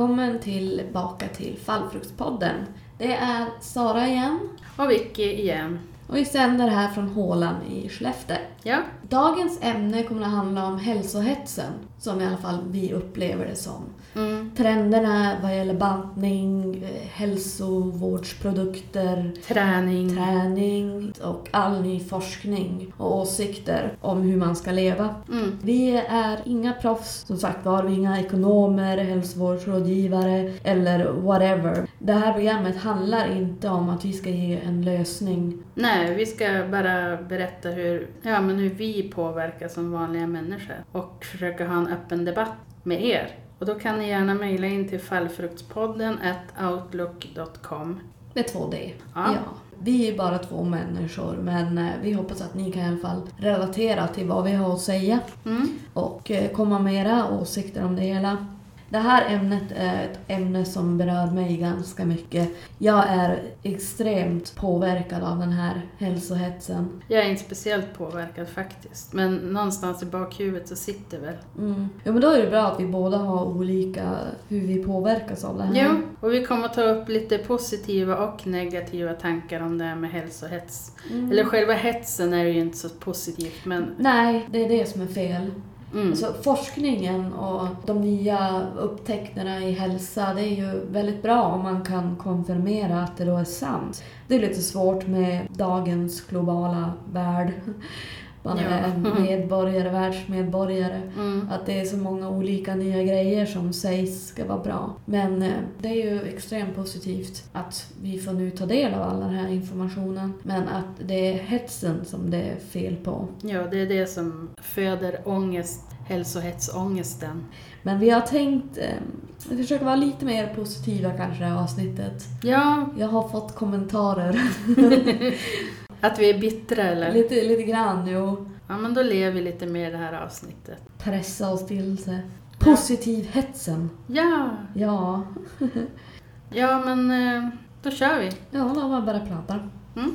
välkommen tillbaka till Fallfruktspodden. Det är Sara igen Och Vicky igen. och vi sänder här från Hålan i Skellefteå. Ja, Dagens ämne kommer att handla om hälsohetsen, som i alla fall vi upplever det som. mm. Trenderna vad gäller bantning, eh, hälsovårdsprodukter, träning. träning och all ny forskning och åsikter om hur man ska leva. Mm. Vi är inga proffs, som sagt var, vi är inga ekonomer, hälsovårdsrådgivare eller whatever. Det här programmet handlar inte om att vi ska ge en lösning. Nej, vi ska bara berätta hur, ja, men hur vi påverkas som vanliga människor och försöka ha en öppen debatt med er. Och då kan ni gärna mejla in till fallfruktspodden outlook.com. Med två D. Ja. Vi är bara två människor, men eh, vi hoppas att ni kan i alla fall relatera till vad vi har att säga Mm. och eh, komma med era åsikter om det hela. Det här ämnet är ett ämne som berör mig ganska mycket. Jag är extremt påverkad av den här hälsohetsen. Jag är inte speciellt påverkad faktiskt, men någonstans i bakhuvudet så sitter väl. Mm. Ja, men då är det bra att vi båda har olika hur vi påverkas av det här. Jo, och vi kommer att ta upp lite positiva och negativa tankar om det här med hälsohets. Mm. Eller själva hetsen är ju inte så positivt, men Nej, det är det som är fel mm. Alltså, forskningen och de nya upptäckterna i hälsa, det är ju väldigt bra om man kan konfirmera att det då är sant. Det är lite svårt med dagens globala värld. Man Ja. är medborgare, världsmedborgare. Mm. Att det är så många olika nya grejer som sägs ska vara bra. Men eh, det är ju extremt positivt att vi får nu ta del av all den här informationen. Men att det är hetsen som det är fel på. Ja, det är det som föder ångest, hälsohetsångesten. Men vi har tänkt eh, försöka vara lite mer positiva kanske det här avsnittet. Ja, Jag har fått kommentarer. att vi är bittra eller? lite, lite grann, jo. Ja, men då lever vi lite mer det här avsnittet. Pressa oss till sig. Positivhetsen. Ja, Ja. ja men eh, då kör vi. Ja, då var bara pratar. Mm.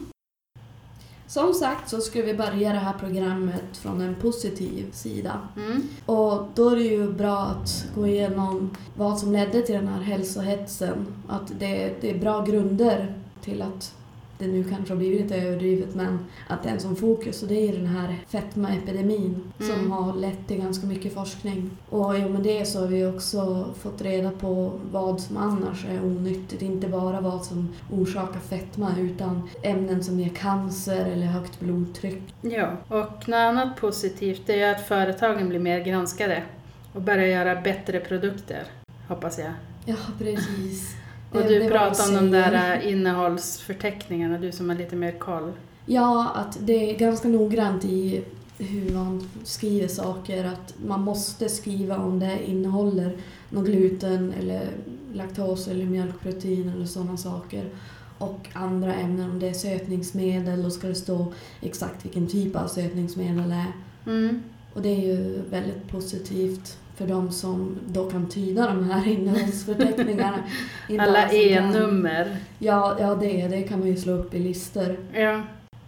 Som sagt så ska vi börja det här programmet från en positiv sida. Mm. Och då är det ju bra att gå igenom vad som ledde till den här hälsohetsen. Att det, det är bra grunder till att det nu kanske har blivit lite överdrivet men att det är en sån fokus och det är den här fetmaepidemin som Mm. har lett till ganska mycket forskning. Och i och med det så har vi också fått reda på vad som annars är onyttigt, inte bara vad som orsakar fetma utan ämnen som ger cancer eller högt blodtryck. Ja, och något annat positivt är ju att företagen blir mer granskade och börjar göra bättre produkter, hoppas jag. Ja, precis. Och du det pratar om de där äh, innehållsförteckningarna, du som har lite mer koll. Ja, att det är ganska noggrant i hur man skriver saker. Att man måste skriva om det innehåller någon gluten eller laktos eller mjölkprotein eller sådana saker. Och andra ämnen, om det är sötningsmedel, då ska det stå exakt vilken typ av sötningsmedel det är. Mm. Och det är ju väldigt positivt för de som då kan tyda de här innehållsförteckningarna. Alla E-nummer. Ja, ja det, det kan man ju slå upp i listor. Ja.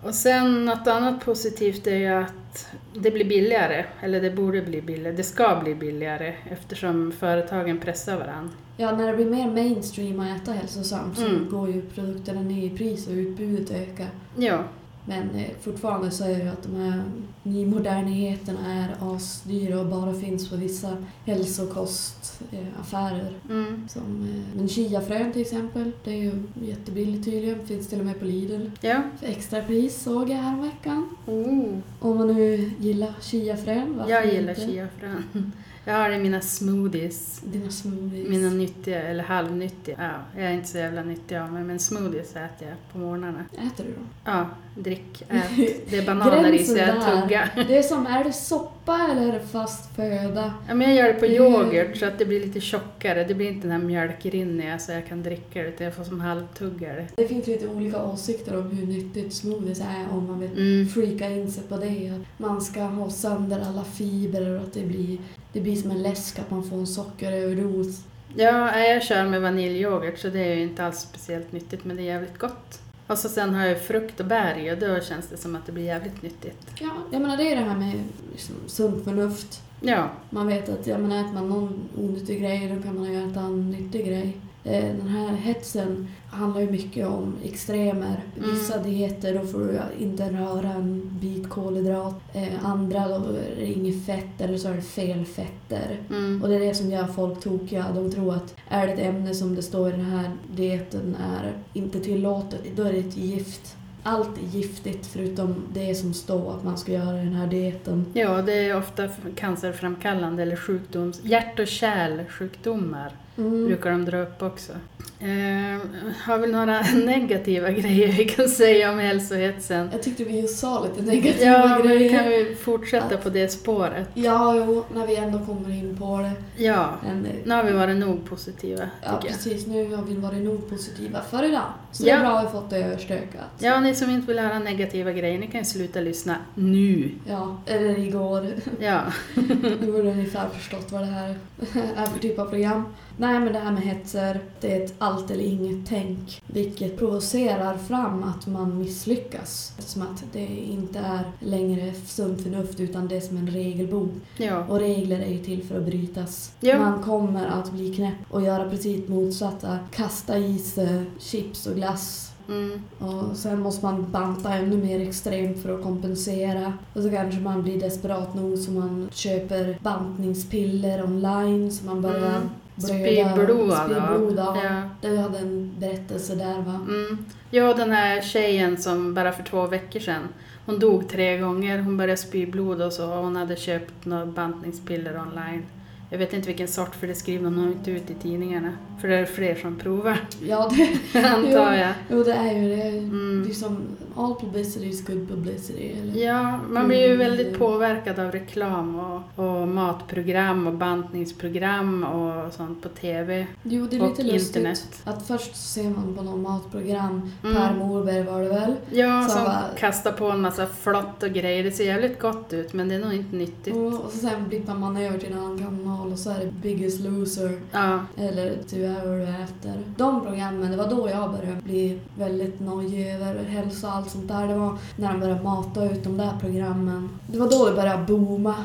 Och sen något annat positivt är ju att det blir billigare, eller det borde bli billigare, det ska bli billigare eftersom företagen pressar varandra. Ja, när det blir mer mainstream att äta hälsosamt så Mm. går ju produkterna ner i pris och utbudet ökar. Ja, Men eh, fortfarande så är det att de här nymodernigheterna är asdyra och bara finns på vissa hälsokostaffärer. mm. Som eh, men chiafrön till exempel, det är ju jättebilligt tydligen. Finns till och med på Lidl. ja. För extra pris såg jag häromveckan. Oh. Om man nu gillar chiafrön, Jag gillar inte? chiafrön. Jag har det i mina smoothies. Dina smoothies. Mina nyttiga, eller halvnyttiga. Ja, jag är inte så jävla nyttig av mig, men smoothies äter jag på morgnarna. Äter du då? Ja, drick, ät. Det är bananer i så jag tuggar. Det är som, är det soppa eller är det fast föda? Ja, men jag gör det på yoghurt så att det blir lite tjockare. Det blir inte den här mjölkrinniga så jag kan dricka det, utan jag får som halvtuggare. Det finns lite olika åsikter om hur nyttigt smoothies är om man vill Mm. freaka in sig på det. Att man ska ha sönder alla fibrer och att det blir, det blir som en läsk att man får en sockeröverdos. Ja, jag kör med vaniljyoghurt så det är ju inte alls speciellt nyttigt men det är jävligt gott. Och så sen har jag frukt och bär i och då känns det som att det blir jävligt nyttigt. Ja, jag menar det är det här med liksom, sunt förnuft. Ja. Man vet att ja, men äter man någon onyttig grej då kan man ju äta en nyttig grej. Eh, Den här hetsen handlar ju mycket om extremer. Mm. Vissa dieter då får du inte röra en bit kolhydrat. Eh, andra då är det inget fett eller så är det fel fetter. Mm. Och det är det som gör folk tokiga. De tror att är det ett ämne som det står i den här dieten är inte tillåtet, då är det ett gift. Allt är giftigt förutom det som står att man ska göra i den här dieten. Ja, det är ofta cancerframkallande eller sjukdoms... Hjärt och kärlsjukdomar Mm. brukar de dra upp också. Eh, har vi några negativa grejer vi kan säga om hälsohetsen? Jag tyckte vi sa lite negativa Ja, men vi grejer. kan ju fortsätta på det spåret. Ja, jo, när vi ändå kommer in på det. Ja, Men, nu har vi varit nog positiva, ja, precis. Nu har vi varit nog positiva för idag. Så det Ja. är bra att vi fått det överstökat. Ja, ni som inte vill höra negativa grejer, ni kan ju sluta lyssna nu. Ja, eller igår. Ja, Nu har du ungefär förstått vad det här är för typ av program. Nej, men det här med hetser, det är ett allt eller inget tänk. Vilket provocerar fram att man misslyckas. Som att det inte är längre sunt förnuft utan det är som en regelbok. ja. Och regler är ju till för att brytas. Ja. Man kommer att bli knäpp och göra precis motsatta. Kasta i sig chips och glass. Mm. Och sen måste man banta ännu mer extremt för att kompensera. Och så kanske man blir desperat nog så man köper bantningspiller online så man börjar Mm. Spyblod, Spyblod, ja. ja. Du hade en berättelse där va? Mm. Ja, den här tjejen som bara för två veckor sedan, hon dog tre gånger. Hon började spy blod och så hon hade köpt några bantningspiller online. Jag vet inte vilken sort för det skriver de nog inte ut i tidningarna. För det är fler som provar, Ja, det, antar jag. jo, det är ju det. Mm. Det är som all publicity is good publicity. Eller? Ja, man blir ju Mm. väldigt påverkad av reklam och, och matprogram och bantningsprogram och sånt på TV Jo, det är och lite lustigt. internet. Att först ser man på något matprogram, Mm. Per Morberg var det väl? Ja, Så som bara- kastar på en massa flott och grejer. Det ser jävligt gott ut men det är nog inte nyttigt. Och, och så sen blippar man över till en annan kanal och så är det Biggest Loser Ja, eller Tyvärr vad du äter. De programmen, det var då jag började bli väldigt nojig över hälsa och allt sånt där. Det var när de började mata ut de där programmen. Det var då det började booma.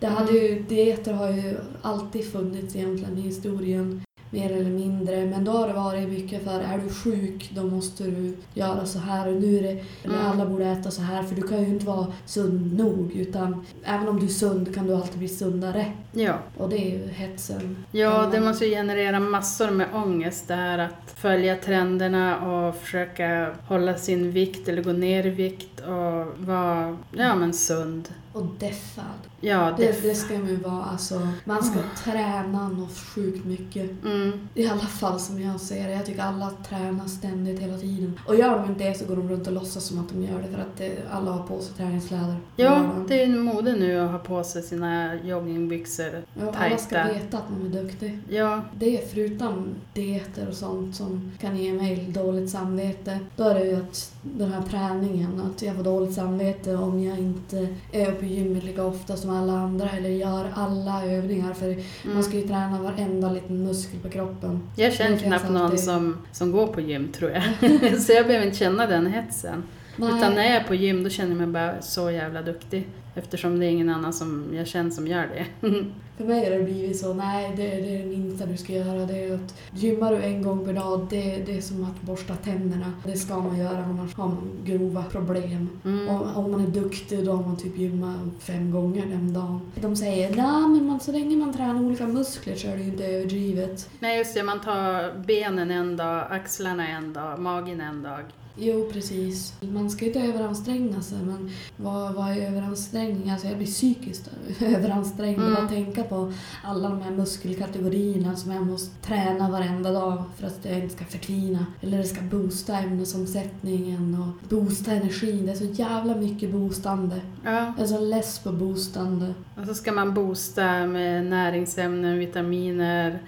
Det hade ju, dieter har ju alltid funnits egentligen i historien. Mer eller mindre. Men då har det varit mycket för är du sjuk då måste du göra så här och nu är det eller Mm. alla borde äta så här för du kan ju inte vara sund nog utan även om du är sund kan du alltid bli sundare. ja. Och det är ju hetsen. Ja, det måste ju generera massor med ångest det här att följa trenderna och försöka hålla sin vikt eller gå ner i vikt och vara, ja men sund. Och deffad. Ja, det... Det, det ska man ju vara. Alltså, man ska träna något sjukt mycket. Mm, I alla fall som jag ser det. Jag tycker alla tränar ständigt hela tiden. Och gör de inte det så går de runt och låtsas som att de gör det för att det, alla har på sig träningskläder. ja, det är ju mode nu att ha på sig sina joggingbyxor. Ja, alla ska tajta. veta att man är duktig. Ja, Det är förutom dieter och sånt som kan ge mig dåligt samvete. Då är det ju att den här träningen, att jag får dåligt samvete om jag inte är på gymmet lika ofta som alla andra eller gör alla övningar. För man mm. ska ju träna varenda liten muskel på kroppen. Jag känner knappt någon som, som går på gym tror jag. så jag behöver inte känna den hetsen. Utan när jag är på gym då känner jag mig bara så jävla duktig. Eftersom det är ingen annan som jag känner som gör det. För mig har det blivit så, nej det, det är det minsta du ska göra. Det är att gymmar du en gång per dag, det, det är som att borsta tänderna. Det ska man göra annars har man grova problem. Mm. Och om man är duktig då har man typ gymmat fem gånger den dagen. De säger, nej men man, så länge man tränar olika muskler så är det ju inte överdrivet. Nej just det, man tar benen en dag, axlarna en dag, magen en dag. Jo, precis. Man ska inte överanstränga sig, men vad, vad är överansträngning? Alltså jag blir psykiskt överansträngd Mm. av att tänka på alla de här muskelkategorierna som jag måste träna varenda dag för att jag inte ska förtvina. Eller det ska boosta ämnesomsättningen och boosta energin. Det är så jävla mycket boostande. Ja, Jag är så less på boostande. och så ska man boosta med näringsämnen, vitaminer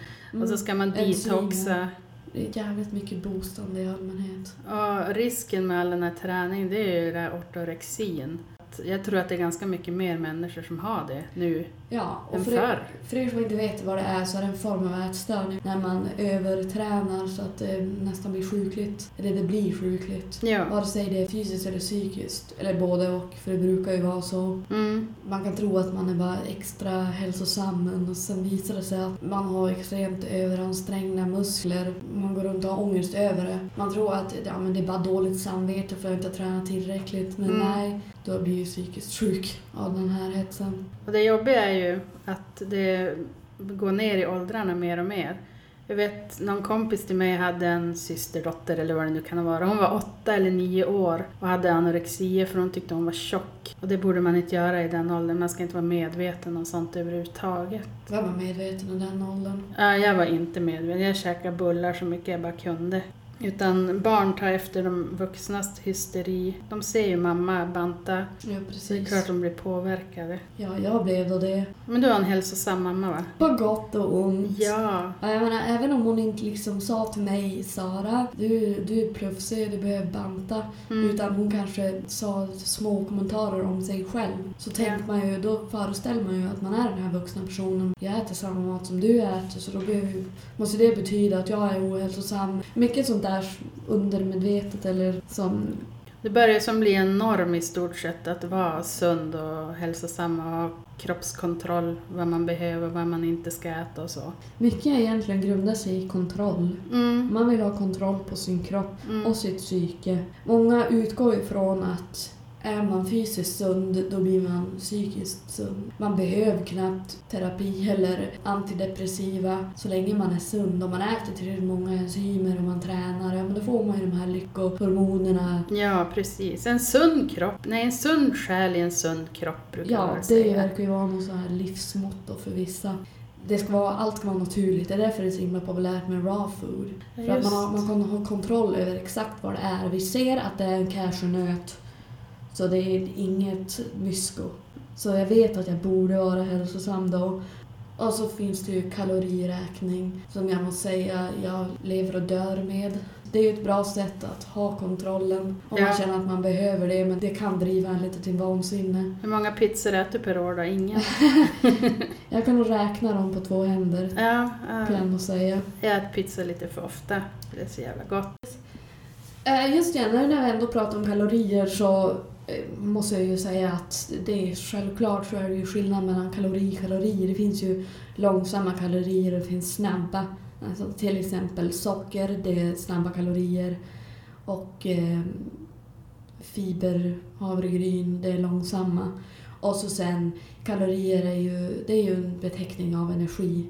och så ska man Mm. Detoxa. Det är jävligt mycket boostande i allmänhet. Ja, risken med all den här träningen det är ju det här ortorexin. Jag tror att det är ganska mycket mer människor som har det nu Ja, och än för förr. för er som inte vet vad det är så är det en form av ätstörning när man övertränar så att det nästan blir sjukligt. Eller det blir sjukligt. Ja. Vare sig det är fysiskt eller psykiskt. Eller både och, för det brukar ju vara så. Mm. Man kan tro att man är bara extra hälsosam men och sen visar det sig att man har extremt överansträngda muskler. Man går runt och har ångest över det. Man tror att ja, men det är bara dåligt samvete för att jag inte har tränat tillräckligt. Men Mm. nej, då blir ju psykiskt sjuk av den här hetsen. Och det jobbiga är ju att det går ner i åldrarna mer och mer. Jag vet, någon kompis till mig hade en systerdotter eller vad det nu kan vara. Hon var åtta eller nio år och hade anorexia för hon tyckte hon var tjock. Och det borde man inte göra i den åldern. Man ska inte vara medveten om sånt överhuvudtaget. Jag var medveten i den åldern. Ja, jag var inte medveten. Jag käkade bullar så mycket jag bara kunde. Utan barn tar efter de vuxnas hysteri. De ser ju mamma banta, Ja, så det är precis. klart de blir påverkade. Ja, jag blev då det. Men du har en hälsosam mamma va? På gott och ont. Ja. Ja, Jag menar, även om hon inte liksom sa till mig, Sara, du, du är plufsig, du behöver banta. Mm. Utan hon kanske sa små kommentarer om sig själv. Så tänker Ja. man ju, då föreställer man ju att man är den här vuxna personen. Jag äter samma mat som du äter så då behöver, måste det betyda att jag är ohälsosam. Mycket sånt där undermedvetet eller som Det börjar som bli en norm i stort sett att vara sund och hälsosam och ha kroppskontroll, vad man behöver, vad man inte ska äta och så. mycket egentligen grundar sig i kontroll. Mm. Man vill ha kontroll på sin kropp Mm. och sitt psyke. Många utgår ifrån att är man fysiskt sund, då blir man psykiskt sund. Man behöver knappt terapi eller antidepressiva så länge man är sund. Om man äter tillräckligt många enzymer och man tränar, ja, men då får man ju de här lyckohormonerna. Ja, precis. En sund kropp, nej en sund själ i en sund kropp brukar Ja, man det säga. verkar ju vara något så här livsmotto för vissa. Det ska vara, allt ska vara naturligt. Det är därför det är så himla populärt med raw food. Ja, För att just. man, har, man kan ha kontroll över exakt vad det är. Vi ser att det är en cashewnöt, så det är inget mysko. Så jag vet att jag borde vara hälsosam då. Och så finns det ju kaloriräkning som jag måste säga jag lever och dör med. Det är ju ett bra sätt att ha kontrollen om Ja. man känner att man behöver det men det kan driva en lite till vansinne. Hur många pizzor äter du per år då? Ingen? Jag kan nog räkna dem på två händer Ja, kan ja. jag nog säga. jag äter pizza lite för ofta. Det är så jävla gott. Eh, Just det, när jag ändå pratar om kalorier så Eh, måste jag ju säga att det är självklart så är det ju skillnad mellan kalori och kalorier. Det finns ju långsamma kalorier och det finns snabba. Alltså till exempel socker, det är snabba kalorier. Och eh, fiber, havregryn, det är långsamma. Och så sen kalorier är ju, det är ju en beteckning av energi.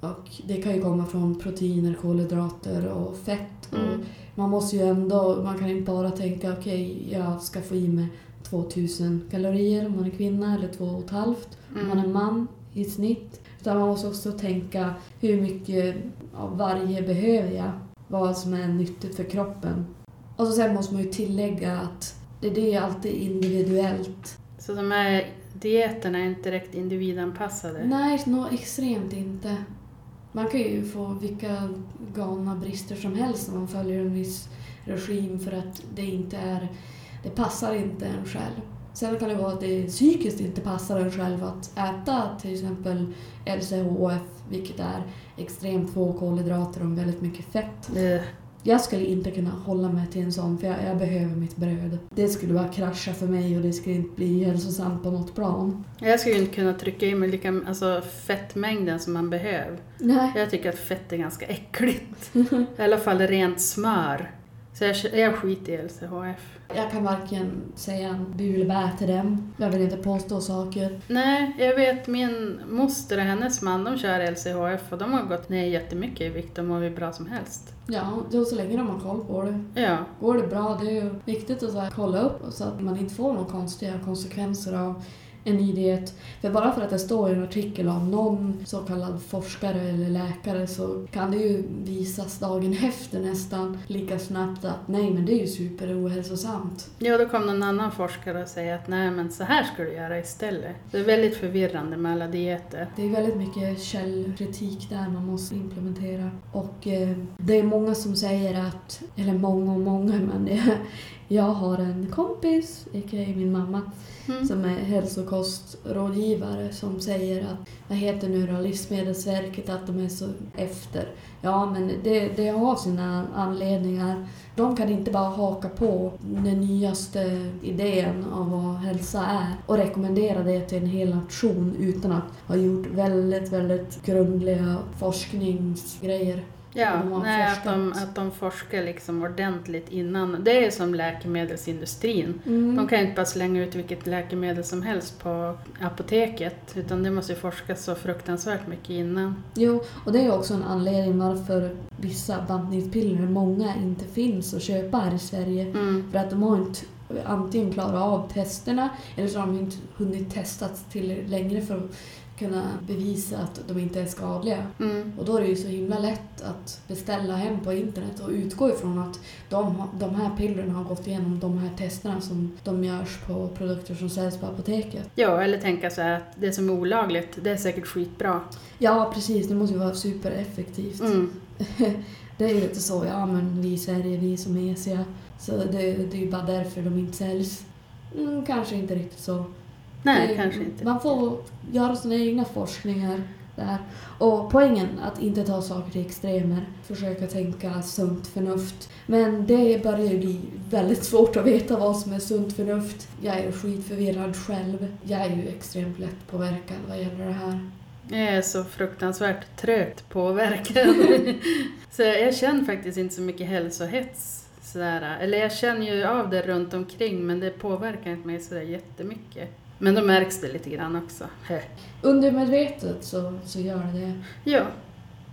Och det kan ju komma från proteiner, kolhydrater och fett. Och Mm. man måste ju ändå, man kan inte bara tänka okej, jag ska få i mig 2000 kalorier om man är kvinna eller 2,5 om man är Mm. man i snitt. Utan man måste också tänka hur mycket av varje behöver jag? Vad som är nyttigt för kroppen. Och så sen måste man ju tillägga att det, det är alltid individuellt. Så de här dieterna är inte direkt individanpassade? Nej, nå extremt inte. Man kan ju få vilka galna brister som helst om man följer en viss regim för att det inte är... Det passar inte en själv. Sen kan det vara att det psykiskt inte passar en själv att äta till exempel LCHF, vilket är extremt få kolhydrater och väldigt mycket fett. Mm. Jag skulle inte kunna hålla mig till en sån för jag, jag behöver mitt bröd. Det skulle bara krascha för mig och det skulle inte bli hälsosamt på något plan. Jag skulle inte kunna trycka i mig lika, alltså fettmängden som man behöver. Nej. Jag tycker att fett är ganska äckligt. I alla fall rent smör. Så jag, jag skiter i LCHF. Jag kan varken säga en bu eller bä till dem. Jag vill inte påstå saker. Nej, jag vet min moster och hennes man, de kör LCHF och de har gått ner jättemycket i vikt och mår hur bra som helst. Ja, då så länge de har koll på det. Ja, Går det bra, det är ju viktigt att så här, kolla upp så att man inte får några konstiga konsekvenser av en ny diet. För bara för att det står i en artikel av någon så kallad forskare eller läkare så kan det ju visas dagen efter nästan lika snabbt att nej men det är ju superohälsosamt. ja, då kom någon annan forskare och säger att nej men så här ska du göra istället. Det är väldigt förvirrande med alla dieter. Det är väldigt mycket källkritik där man måste implementera. Och eh, det är många som säger att, eller många och många, men det Jag har en kompis, a.k.a. min mamma, Mm. som är hälsokostrådgivare som säger att, vad heter nu då, Livsmedelsverket, att de är så efter. Ja, men det, det har sina anledningar. De kan inte bara haka på den nyaste idén av vad hälsa är och rekommendera det till en hel nation utan att ha gjort väldigt, väldigt grundliga forskningsgrejer. Ja, nej, att, de, att de forskar liksom ordentligt innan. Det är som läkemedelsindustrin. Mm. De kan ju inte bara slänga ut vilket läkemedel som helst på apoteket utan det måste ju forskas så fruktansvärt mycket innan. Jo, och det är också en anledning varför vissa bantningspiller, många, inte finns att köpa här i Sverige. Mm. För att de har inte antingen klarat av testerna eller så har de inte hunnit testas till längre för att kunna bevisa att de inte är skadliga. Mm. Och då är det ju så himla lätt att beställa hem på internet och utgå ifrån att de, de här pillerna har gått igenom de här testerna som de görs på produkter som säljs på apoteket. Ja, eller tänka så här att det som är olagligt, det är säkert skitbra. Ja, precis. Det måste ju vara supereffektivt. Mm. Det är ju lite så, ja men vi i Sverige, vi är så mesiga. Så det, det är ju bara därför de inte säljs. Mm, kanske inte riktigt så. Nej, kanske inte. Man får göra sina egna forskningar där. Och poängen att inte ta saker till extremer. Försöka tänka sunt förnuft. Men det börjar ju bli väldigt svårt att veta vad som är sunt förnuft. Jag är skitförvirrad själv. Jag är ju extremt lätt påverkad vad gäller det här. Jag är så fruktansvärt trögt påverkad. så jag känner faktiskt inte så mycket hälsohets. Sådär. Eller jag känner ju av det runt omkring men det påverkar inte mig sådär jättemycket. Men då märks det lite grann också. Undermedvetet så, så gör det det. Ja,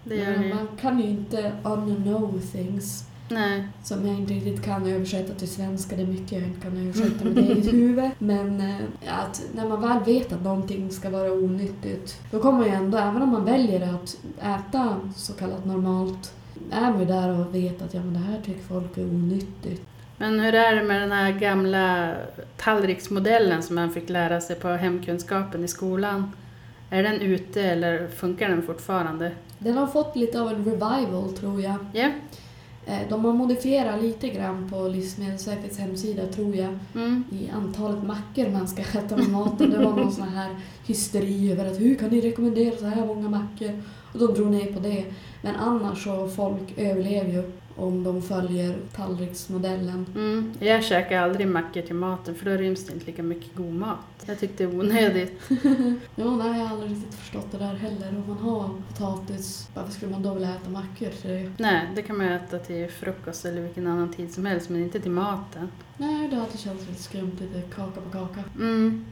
det gör det man kan ju inte unknow things. Nej. Som jag inte riktigt kan översätta till svenska. Det är mycket jag inte kan översätta med mitt eget huvud. Men eh, att när man väl vet att någonting ska vara onyttigt, då kommer man ju ändå, även om man väljer att äta så kallat normalt, är man ju där och vet att ja, men det här tycker folk är onyttigt. Men hur är det med den här gamla tallriksmodellen som man fick lära sig på hemkunskapen i skolan? Är den ute eller funkar den fortfarande? Den har fått lite av en revival tror jag. Ja. Eh, De har modifierat lite grann på Livsmedelsverkets hemsida tror jag. Mm. i antalet mackor man ska äta med maten. Det var någon sån här hysteri över att hur kan ni rekommendera så här många mackor? Och de drog ner på det. Men annars så folk överlever ju om de följer tallriksmodellen. Mm. Jag käkar aldrig mackor till maten för då ryms det inte lika mycket god mat. Jag tyckte det är onödigt. Ja, nej, jag har aldrig riktigt förstått det där heller. Om man har potatis, varför skulle man då vilja äta mackor till det? Nej, det kan man äta till frukost eller vilken annan tid som helst men inte till maten. Nej, det hade känts lite skumt, lite kaka på kaka. Mm.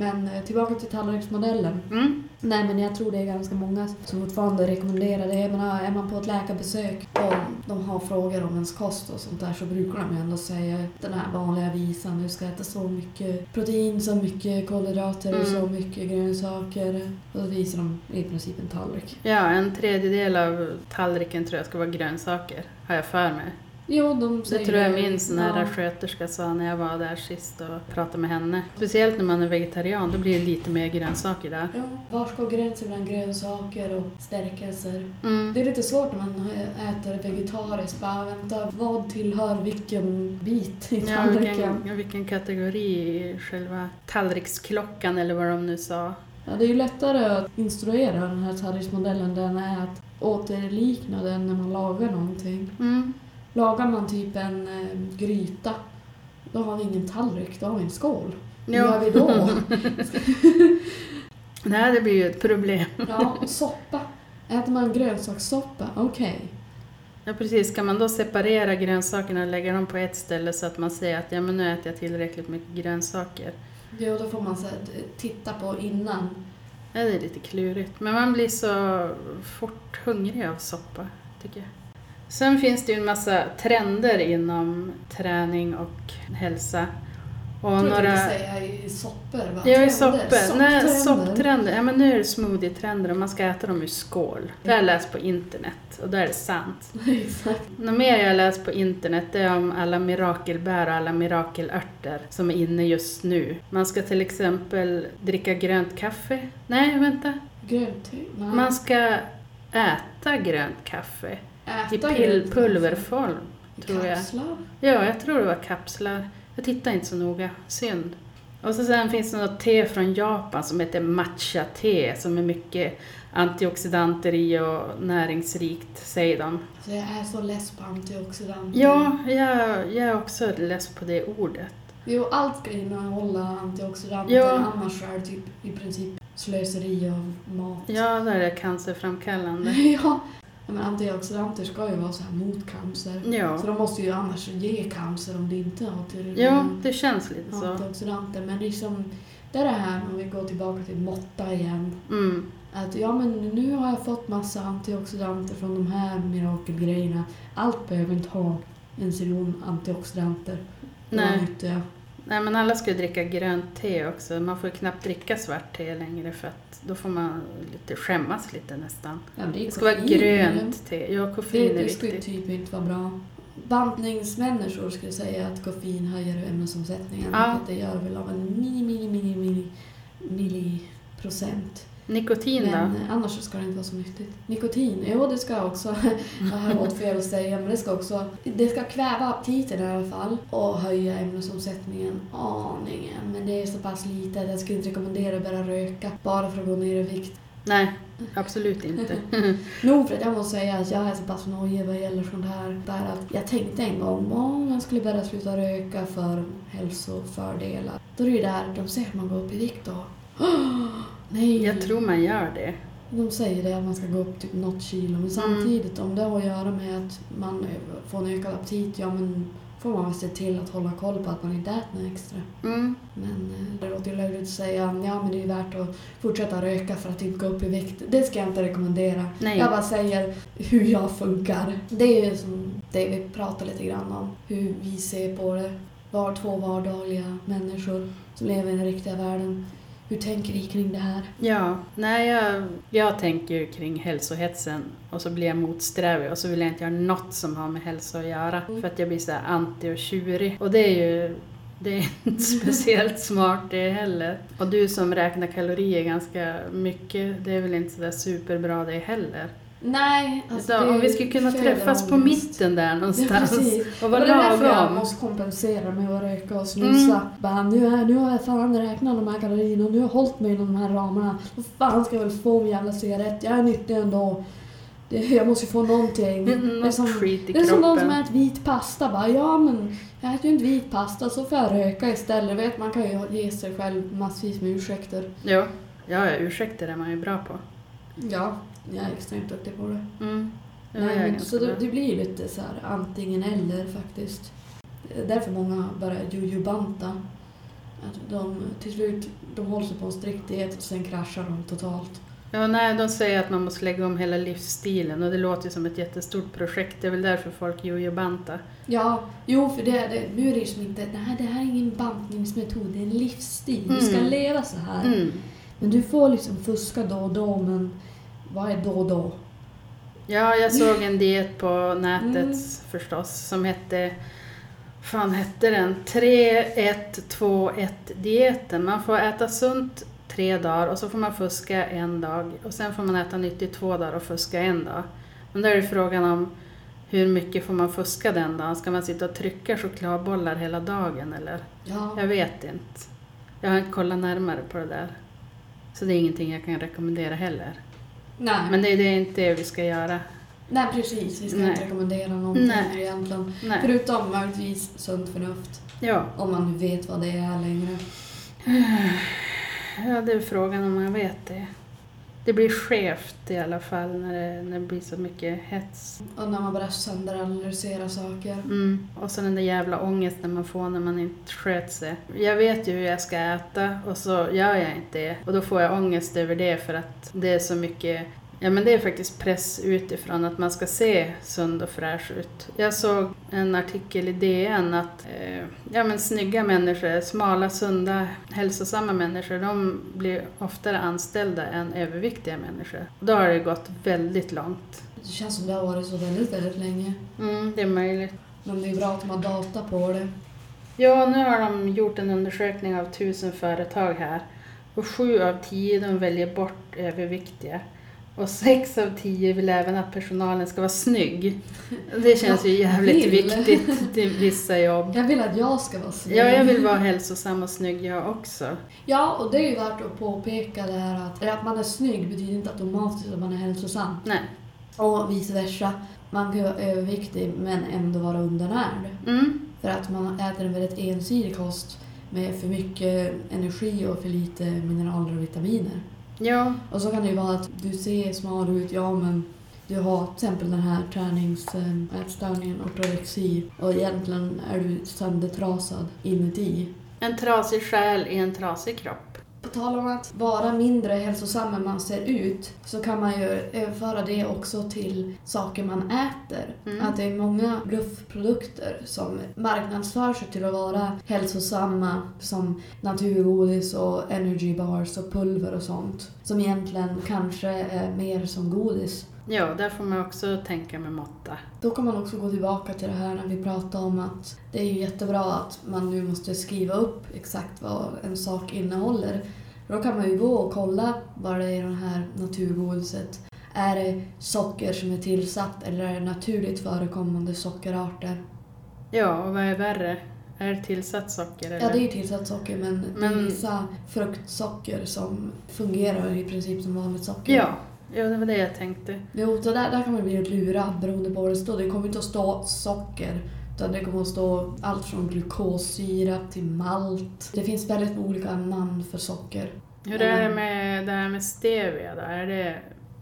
Men eh, tillbaka till tallriksmodellen. Mm. Nej men jag tror det är ganska många som fortfarande rekommenderar det. Jag menar, är man på ett läkarbesök och de har frågor om ens kost och sånt där så brukar de ändå säga den här vanliga visan. Du ska äta så mycket protein, så mycket kolhydrater och Mm. så mycket grönsaker. Och då visar de i princip en tallrik. Ja, en tredjedel av tallriken tror jag ska vara grönsaker, har jag för mig. Jo, de Det säger tror jag min sån här ja. sköterska sa när jag var där sist och pratade med henne. Speciellt när man är vegetarian, då blir det lite mer grönsaker där. Ja, var ska gränsen mellan grönsaker och stärkelser? Mm. Det är lite svårt när man äter vegetariskt. Bara vänta, vad tillhör vilken bit i Ja, tallriken? vilken, vilken kategori i själva tallriksklockan eller vad de nu sa. Ja, det är ju lättare att instruera den här tallriksmodellen än är att återlikna den när man lagar någonting. Mm. Lagar man typ en eh, gryta, då har vi ingen tallrik, då har vi en skål. Hur Ja. gör vi då? Nej, det blir ju ett problem. Ja, och soppa. Äter man grönsakssoppa, okej. Ja, precis. Kan man då separera grönsakerna och lägga dem på ett ställe så att man säger att ja, men nu äter jag tillräckligt mycket grönsaker? Jo, då får man så här, titta på innan. Ja, det är lite klurigt. Men man blir så fort hungrig av soppa, tycker jag. Sen finns det ju en massa trender inom träning och hälsa. Och Jag du några... skulle säga i soppor, va? Ja, i soppor. Nej, sopptrender. sopptrender. Ja, men nu är det smoothie-trender och man ska äta dem ur skål. Det har jag läst på internet och då är det sant. Exakt. Något mer jag har läst på internet det är om alla mirakelbär och alla mirakelörter som är inne just nu. Man ska till exempel dricka grönt kaffe. Nej, vänta. Grönt te? Man ska äta grönt kaffe i Äta pill- pulverform. tror jag. Kapslar? Ja, jag tror det var kapslar. Jag tittar inte så noga. Synd. Och så sen finns det något te från Japan som heter matcha-te som är mycket antioxidanter i och näringsrikt, säger de. Så jag är så less på antioxidanter. Ja, jag, jag är också less på det ordet. Jo, allt ska innehålla antioxidanter, Ja. annars är det typ i princip slöseri av mat. Ja, där är det cancerframkallande. ja. Men antioxidanter ska ju vara så här mot cancer. Så Ja, de måste ju annars ge cancer om det inte har tillräckligt ja det känns lite så. antioxidanter. Men liksom, det är det här om vi går tillbaka till måtta igen. Mm. Att ja men nu har jag fått massa antioxidanter från de här mirakelgrejerna. Allt behöver inte ha en ziljon antioxidanter. Nej. nyttiga. Nej, men alla ska ju dricka grönt te också. Man får ju knappt dricka svart te längre för att då får man lite skämmas lite nästan. Ja, det, Det ska vara grönt te. Ja, koffein Det, är det skulle viktigt. typ inte vara bra. Bantningsmänniskor skulle säga att koffein höjer ämnesomsättningen. Ja. Vilket det gör väl av en mini, mini, mini, mini milliprocent. Nikotin Men då? annars ska det inte vara så nyttigt. Nikotin, jo det ska också, jag har gått fel att säga, men det ska också, det ska kväva aptiten i alla fall och höja ämnesomsättningen aningen. Men det är så pass lite att jag skulle inte rekommendera att börja röka bara för att gå ner i vikt. Nej, absolut inte. Nog för att jag måste säga att jag är så pass nojig vad gäller sånt här. Där att jag tänkte en gång om jag skulle börja sluta röka för hälsofördelar. Då är det ju där de säger att man går upp i vikt då. Nej! Jag tror man gör det. De säger det att man ska gå upp typ något kilo men samtidigt om det har att göra med att man får en ökad aptit, ja men får man väl se till att hålla koll på att man inte äter något extra. Mm. Men eh, det låter ju löjligt att säga ja men det är värt att fortsätta röka för att inte gå upp i vikt. Det ska jag inte rekommendera. Nej. Jag bara säger hur jag funkar. Det är ju som det vi pratar lite grann om. Hur vi ser på det. Var två vardagliga människor som lever i den riktiga världen. Hur tänker vi kring det här? Ja, nej jag, jag tänker kring hälsohetsen och så blir jag motsträvig och så vill jag inte göra något som har med hälsa att göra Mm. för att jag blir så anti och tjurig. Och det är ju det är inte speciellt smart det heller. Och du som räknar kalorier ganska mycket, det är väl inte så där superbra det heller. Nej, alltså Utan om vi skulle kunna träffas på mitten där Ja, någonstans precis. och vara Och det är därför jag lagom. måste kompensera med att röka och snusa. Mm. Bara, nu, är, nu har jag fan räknat de här kalorierna och nu har jag hållit mig inom de här ramarna. Vad fan ska jag väl få min jävla cigarett? Jag är nyttig ändå. Det, jag måste ju få någonting. Det är Något som, det är som någon som äter vit pasta. Bara, ja men jag äter ju inte vit pasta så får jag röka istället. Vet, man kan ju ge sig själv massvis med ursäkter. Ja, ja, ja, ursäkter är man ju bra på. Ja, jag är extremt duktig på det. Mm. Ja, Nej, men, så det, det blir ju lite så här antingen eller faktiskt. Är Därför många börjar jojo-banta. Att de till slut de håller sig på en strikt diet och sen kraschar de totalt. Ja, nej, de säger att man måste lägga om hela livsstilen och det låter ju som ett jättestort projekt. Det är väl därför folk jojo-bantar. Ja, jo för det, det, nu är det ju som inte, nej det här är ingen bantningsmetod, det är en livsstil. Du ska Mm. leva så här. Mm. Men du får liksom fuska då och då, men vad är då och då? Ja, jag såg en diet på nätet Mm. förstås som hette fan hette den? 3-1-2-1-dieten. Man får äta sunt tre dagar och så får man fuska en dag och sen får man äta nyttigt två dagar och fuska en dag. Men då är det frågan om hur mycket får man fuska den dagen? Ska man sitta och trycka chokladbollar hela dagen eller? Ja, Jag vet inte. Jag har inte kollat närmare på det där. Så det är ingenting jag kan rekommendera heller. Nej. Men det är, det inte det vi ska göra. nej precis, vi ska Nej. inte rekommendera någonting Nej. egentligen. Nej. Förutom möjligtvis sunt förnuft. Ja. Om man nu vet vad det är längre. ja, det är frågan om man vet det. Det blir skevt i alla fall när det, när det blir så mycket hets. Och när man börjar sönderanalysera saker. Mm. Och så den där jävla ångesten man får när man inte sköter sig. Jag vet ju hur jag ska äta och så gör jag inte det. Och då får jag ångest över det för att det är så mycket Ja men det är faktiskt press utifrån att man ska se sund och fräsch ut. Jag såg en artikel i DN att eh, ja, men snygga människor, smala, sunda, hälsosamma människor, de blir oftare anställda än överviktiga människor. Då har det gått väldigt långt. Det känns som det har varit så väldigt, väldigt länge. Mm, det är möjligt. Men det är bra att de har data på det. Ja, nu har de gjort en undersökning av tusen företag här och sju av tio de väljer bort överviktiga. Och sex av tio vill även att personalen ska vara snygg. Det känns ju jävligt vill. viktigt till vissa jobb. Jag vill att jag ska vara snygg. Ja, jag vill vara hälsosam och snygg jag också. Ja, och det är ju värt att påpeka det här att, att man är snygg betyder inte automatiskt att man är hälsosam. Nej. Och vice versa. Man kan vara överviktig men ändå vara undernärd. Mm. För att man äter en väldigt ensidig kost med för mycket energi och för lite mineraler och vitaminer. Ja, Och så kan det ju vara att du ser smal ut, ja men du har till exempel den här träningsätstörningen, ortorexi och egentligen är du söndertrasad inuti. en trasig själ i en trasig kropp. På tal om att vara mindre hälsosam än man ser ut så kan man ju överföra det också till saker man äter. Mm. Att det är många bluffprodukter som marknadsför sig till att vara hälsosamma som naturgodis och energy bars och pulver och sånt. Som egentligen kanske är mer som godis. Ja, där får man också tänka med måtta. Då kan man också gå tillbaka till det här när vi pratade om att det är jättebra att man nu måste skriva upp exakt vad en sak innehåller. Då kan man ju gå och kolla vad det är i det här naturgodiset. Är det socker som är tillsatt eller är det naturligt förekommande sockerarter? Ja, och vad är värre? Är det tillsatt socker eller? Ja, det är tillsatt socker men, det är Men- vissa fruktsocker som fungerar i princip som vanligt socker. Ja, ja, det var det jag tänkte. Jo, så där, där kan man bli lurad beroende på vad det står. Det kommer inte att stå socker. Utan det kommer att stå allt från glukossirap till malt. Det finns väldigt olika namn för socker. Hur är det med det här med stevia då? Är det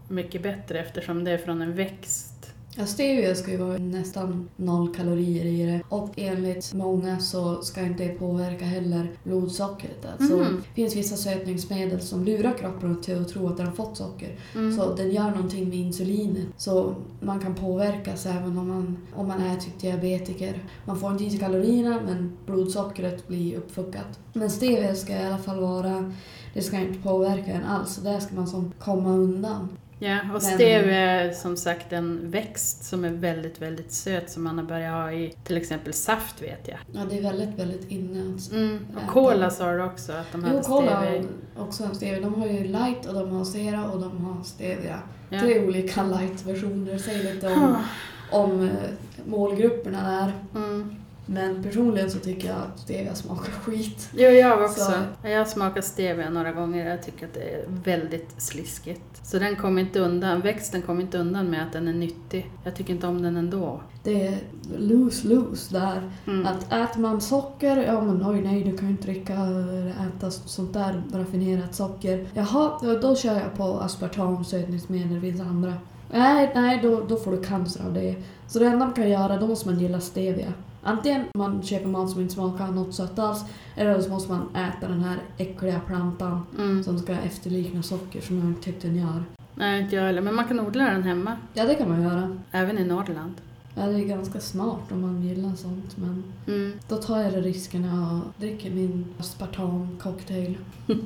mycket bättre eftersom det är från en växt? Ja, stevia ska ju vara nästan noll kalorier i det. Och enligt många så ska inte det påverka heller blodsockret. Alltså, Mhm. Det finns vissa sötningsmedel som lurar kroppen till att tro att den har fått socker. Mm. Så den gör någonting med insulinet. Så man kan påverkas även om man, om man är typ diabetiker. Man får inte i sig kalorierna men blodsockret blir uppfuckat. Men stevia ska i alla fall vara, det ska inte påverka en alls. Där ska man som komma undan. Ja, och stevia är som sagt en växt som är väldigt, väldigt söt som man har börjat ha i till exempel saft vet jag. Ja, det är väldigt, väldigt inne. att Mm. Och cola sa du också att de Jo, hade Cola stevia också en stevia. De har ju light och de har zero och de har stevia. Ja. Tre olika light-versioner. Säger lite om, om eh, målgrupperna där. Mm. Men personligen så tycker jag att stevia smakar skit. Jo, jag också. Så- Jag har smakat stevia några gånger jag tycker att det är väldigt sliskigt. Så den kommer inte undan, växten kommer inte undan med att den är nyttig. Jag tycker inte om den ändå. Det är lose-lose där. Mm. Att äter man socker, ja men oj nej du kan ju inte dricka eller äta sånt där raffinerat socker. Jaha, då- då kör jag på aspartam, sötningsmedel, det finns andra. Nej, nej då, då får du cancer av det. Så det enda man kan göra, då måste man gilla stevia. Antingen man köper mat som inte smakar något sött alls, eller så måste man äta den här äckliga plantan Mm. som ska efterlikna socker som jag inte tyckte den gör. Nej, inte jag heller. Men man kan odla den hemma. Ja, det kan man göra. Även i Norrland. Ja, det är ganska smart om man gillar sånt, men Mm. då tar jag risken och dricker min aspartam-cocktail.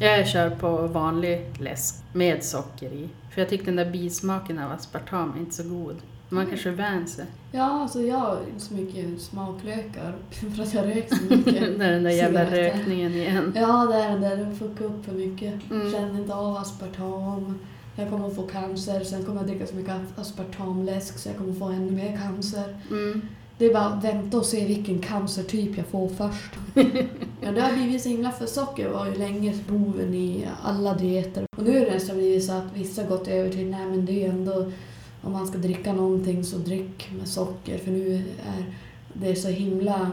Jag kör på vanlig läsk med socker i. För jag tycker den där bismaken av aspartam är inte så god. Man kanske vän sig. Ja, alltså jag har inte så mycket smaklökar för att jag röker så mycket. Det är den där jävla Cigaretter. rökningen igen. Ja, det är den där. Den fuckar upp för mycket. Mm. Känner inte av aspartam. Jag kommer att få cancer. Sen kommer jag dricka så mycket aspartamläsk så jag kommer att få ännu mer cancer. Mm. Det är bara att vänta och se vilken cancertyp jag får först. ja, det har blivit så himla för socker var ju länge boven i alla dieter. Och nu är det nästan blivit så att vissa har gått över till nej men det är ju ändå om man ska dricka någonting så drick med socker för nu är det så himla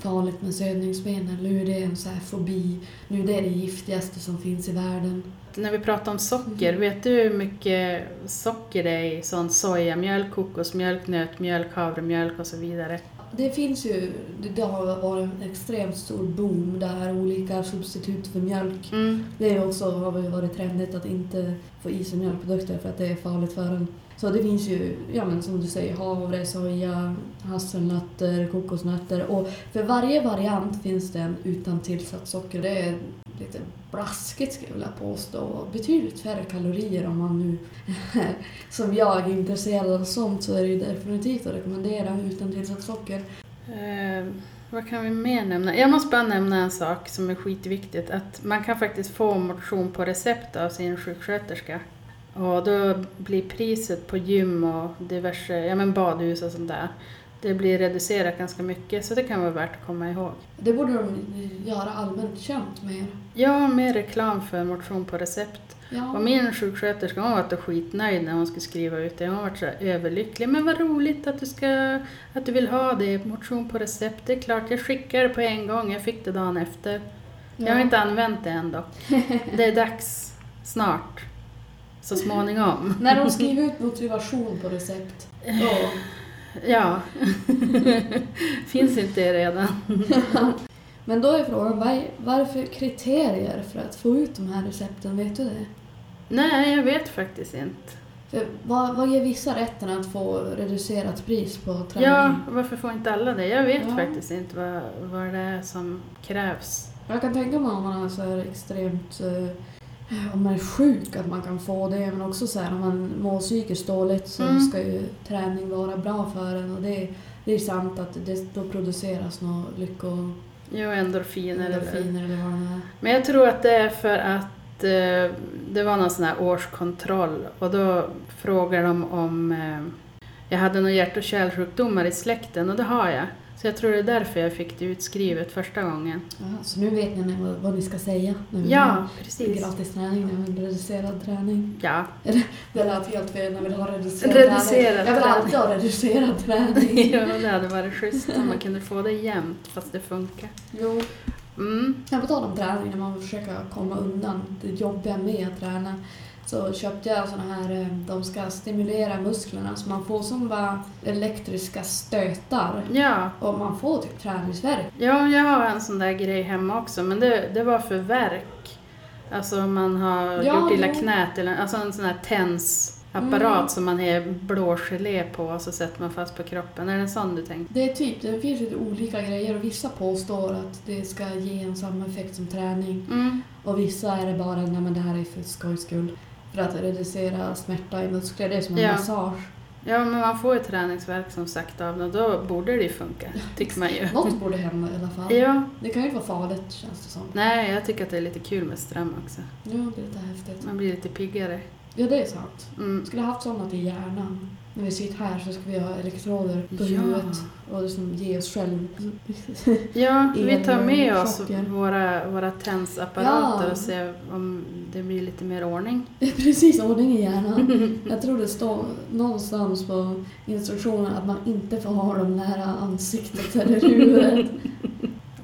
farligt med sötningsmedel. Nu är det en så här fobi. Nu är det det giftigaste som finns i världen. När vi pratar om socker, vet du hur mycket socker det är i sån sojamjölk, kokosmjölk, nötmjölk, havremjölk och så vidare? Det finns ju, det har varit en extremt stor boom där olika substitut för mjölk Mm. Det är också, har väl varit trendigt att inte få i sig mjölkprodukter för att det är farligt för en. Så det finns ju, ja men som du säger, havre, soja, hasselnötter, kokosnötter och för varje variant finns det en utan tillsatt socker. Det är lite blaskigt skulle jag vilja påstå. och Betydligt färre kalorier om man nu är, som jag är intresserad av sånt så är det ju definitivt att rekommendera utan tillsatt socker. Eh, Vad kan vi mer nämna? Jag måste bara nämna en sak som är skitviktigt. Att man kan faktiskt få motion på recept av sin sjuksköterska. Och då blir priset på gym och diverse ja, men badhus och sånt där, det blir reducerat ganska mycket. Så det kan vara värt att komma ihåg. Det borde de göra allmänt känt mer. Ja, mer reklam för motion på recept. Ja. Och min sjuksköterska hon var skitnöjd när hon skulle skriva ut det. Hon var så överlycklig. Men vad roligt att du, ska, att du vill ha det, motion på recept. Det är klart, jag skickar det på en gång. Jag fick det dagen efter. Jag har inte använt det än dock. Det är dags snart. Så småningom. När de skriver ut motivation på recept, då... Ja. Finns inte redan? Men då är frågan, vad är, vad är det för kriterier för att få ut de här recepten? Vet du det? Nej, jag vet faktiskt inte. För vad, vad ger vissa rätten att få reducerat pris på träning? Ja, varför får inte alla det? Jag vet Ja. faktiskt inte vad, vad det är som krävs. Jag kan tänka mig om man är så här extremt... eh, om man är sjuk att man kan få det, men också så här om man mår psykiskt dåligt så Mm. ska ju träning vara bra för en och det, det är sant att det, då produceras några lycko... Jo, endorfiner. eller- endorfiner eller vad det är. Men jag tror att det är för att eh, det var någon sån här årskontroll och då frågade de om eh, jag hade några hjärt och kärlsjukdomar i släkten och det har jag. Så jag tror det är därför jag fick det utskrivet första gången. Ja, så nu vet ni vad, vad ni ska säga. när Ja, precis. Gratis träning, när vi har reducerad träning. Ja, Det lät helt fel när vi vill ha reducerad, Reducerad träning. Jag vill alltid ha reducerad träning. ja, det hade varit schysst om man kunde få det jämnt fast det funkar. jo. Mm. Jag på tal om träning, när man försöker komma undan det jobbiga med att träna så köpte jag såna här, eh, de ska stimulera musklerna så man får som bara elektriska stötar Ja, och man får typ träningsvärk. Ja, jag har en sån där grej hemma också, men det, det var för verk. Alltså man har Ja, gjort illa jo. knät, eller, alltså en sån här tensapparat Mm. som man har blågelé på och så sätter man fast på kroppen. Är det en sån du tänkte? Det är typ, det finns lite olika grejer och vissa påstår att det ska ge en samma effekt som träning Mm. och vissa är det bara, nej men det här är för skojs skull. För att reducera smärta i muskler, det är som en Ja. massage. Ja, men man får ju träningsverk som sagt av och då borde det ju funka, tycker man ju. Något borde hända i alla fall. Ja, Det kan ju inte vara farligt känns det som. nej, jag tycker att det är lite kul med ström också. Ja, det är lite häftigt. Man blir lite piggare. Ja, det är sant. Mm. skulle ha haft sådana till hjärnan. När vi sitter här så ska vi ha elektroder på Ja. huvudet och liksom ge oss själv... Ja, vi tar med oss våra, våra tensapparater Ja. och ser om det blir lite mer ordning. Precis, ordning i hjärnan. Jag tror det står någonstans på instruktionen att man inte får ha dem nära ansiktet eller huvudet.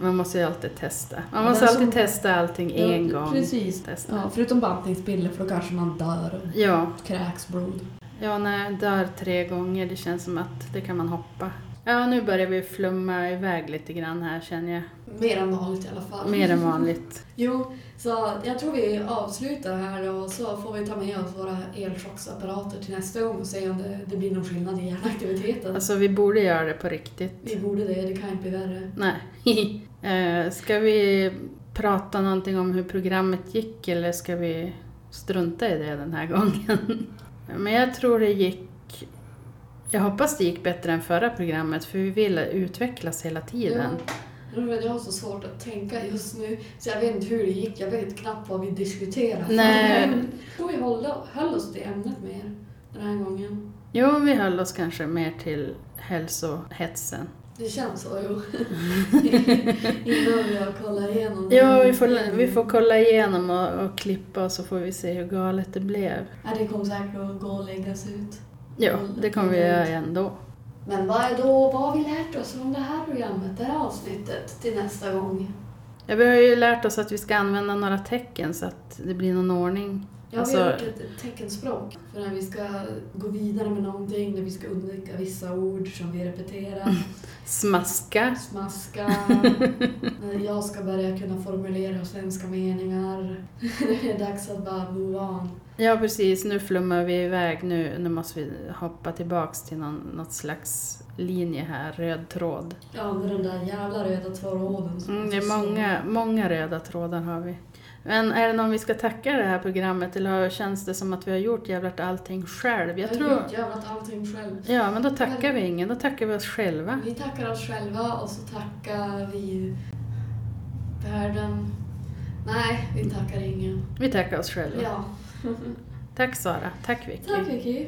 Man måste ju alltid testa. Man måste alltid som- testa allting en Ja, gång. Precis. Testa. Ja, förutom bantningspiller för då kanske man dör och Ja, kräks blod. Ja, när jag dör tre gånger, det känns som att det kan man hoppa. Ja, nu börjar vi flumma iväg lite grann här känner jag. Mer än vanligt i alla fall. Mer än vanligt. Jo, så jag tror vi avslutar här och så får vi ta med oss våra elchocksapparater till nästa gång och se om det, det blir någon skillnad i hjärnaktiviteten. Alltså vi borde göra det på riktigt. Vi borde det, det kan inte bli värre. Nej. Eh, ska vi prata någonting om hur programmet gick eller ska vi strunta i det den här gången? Men jag tror det gick... Jag hoppas det gick bättre än förra programmet för vi vill utvecklas hela tiden. Ja, men jag har så svårt att tänka just nu så jag vet inte hur det gick. Jag vet knappt vad vi diskuterade. Nej. Jag tror vi höll, höll oss till ämnet mer den här gången. Jo, vi höll oss kanske mer till hälsohetsen. Det känns så, jo. Innan vi har kollat igenom Ja, vi får, vi får kolla igenom och, och klippa och så får vi se hur galet det blev. Ja, det kommer säkert att gå och läggas ut. Ja, det kommer vi göra ändå. Men vad är då, vad har vi lärt oss om det här programmet, det här avsnittet till nästa gång? Ja, vi har ju lärt oss att vi ska använda några tecken så att det blir någon ordning. Ja, Alltså- vi har gjort ett teckenspråk för när vi ska gå vidare med någonting, när vi ska undvika vissa ord som vi repeterar. Smaska. Smaska. när jag ska börja kunna formulera svenska meningar. det är dags att bara move on. Ja, precis. Nu flummar vi iväg. Nu, nu måste vi hoppa tillbaks till någon, något slags linje här, röd tråd. Ja, med den där jävla röda tråden. Mm, det är många, många röda trådar har vi. Men är det någon vi ska tacka det här programmet eller känns det som att vi har gjort jävligt allting själv? Jag Jag tror... har gjort jävligt allting själv. Ja, men då tackar vi ingen, då tackar vi oss själva. Vi tackar oss själva och så tackar vi världen. Nej, vi tackar ingen. Vi tackar oss själva. Ja. Tack Sara, tack Vicky. Tack Vicky.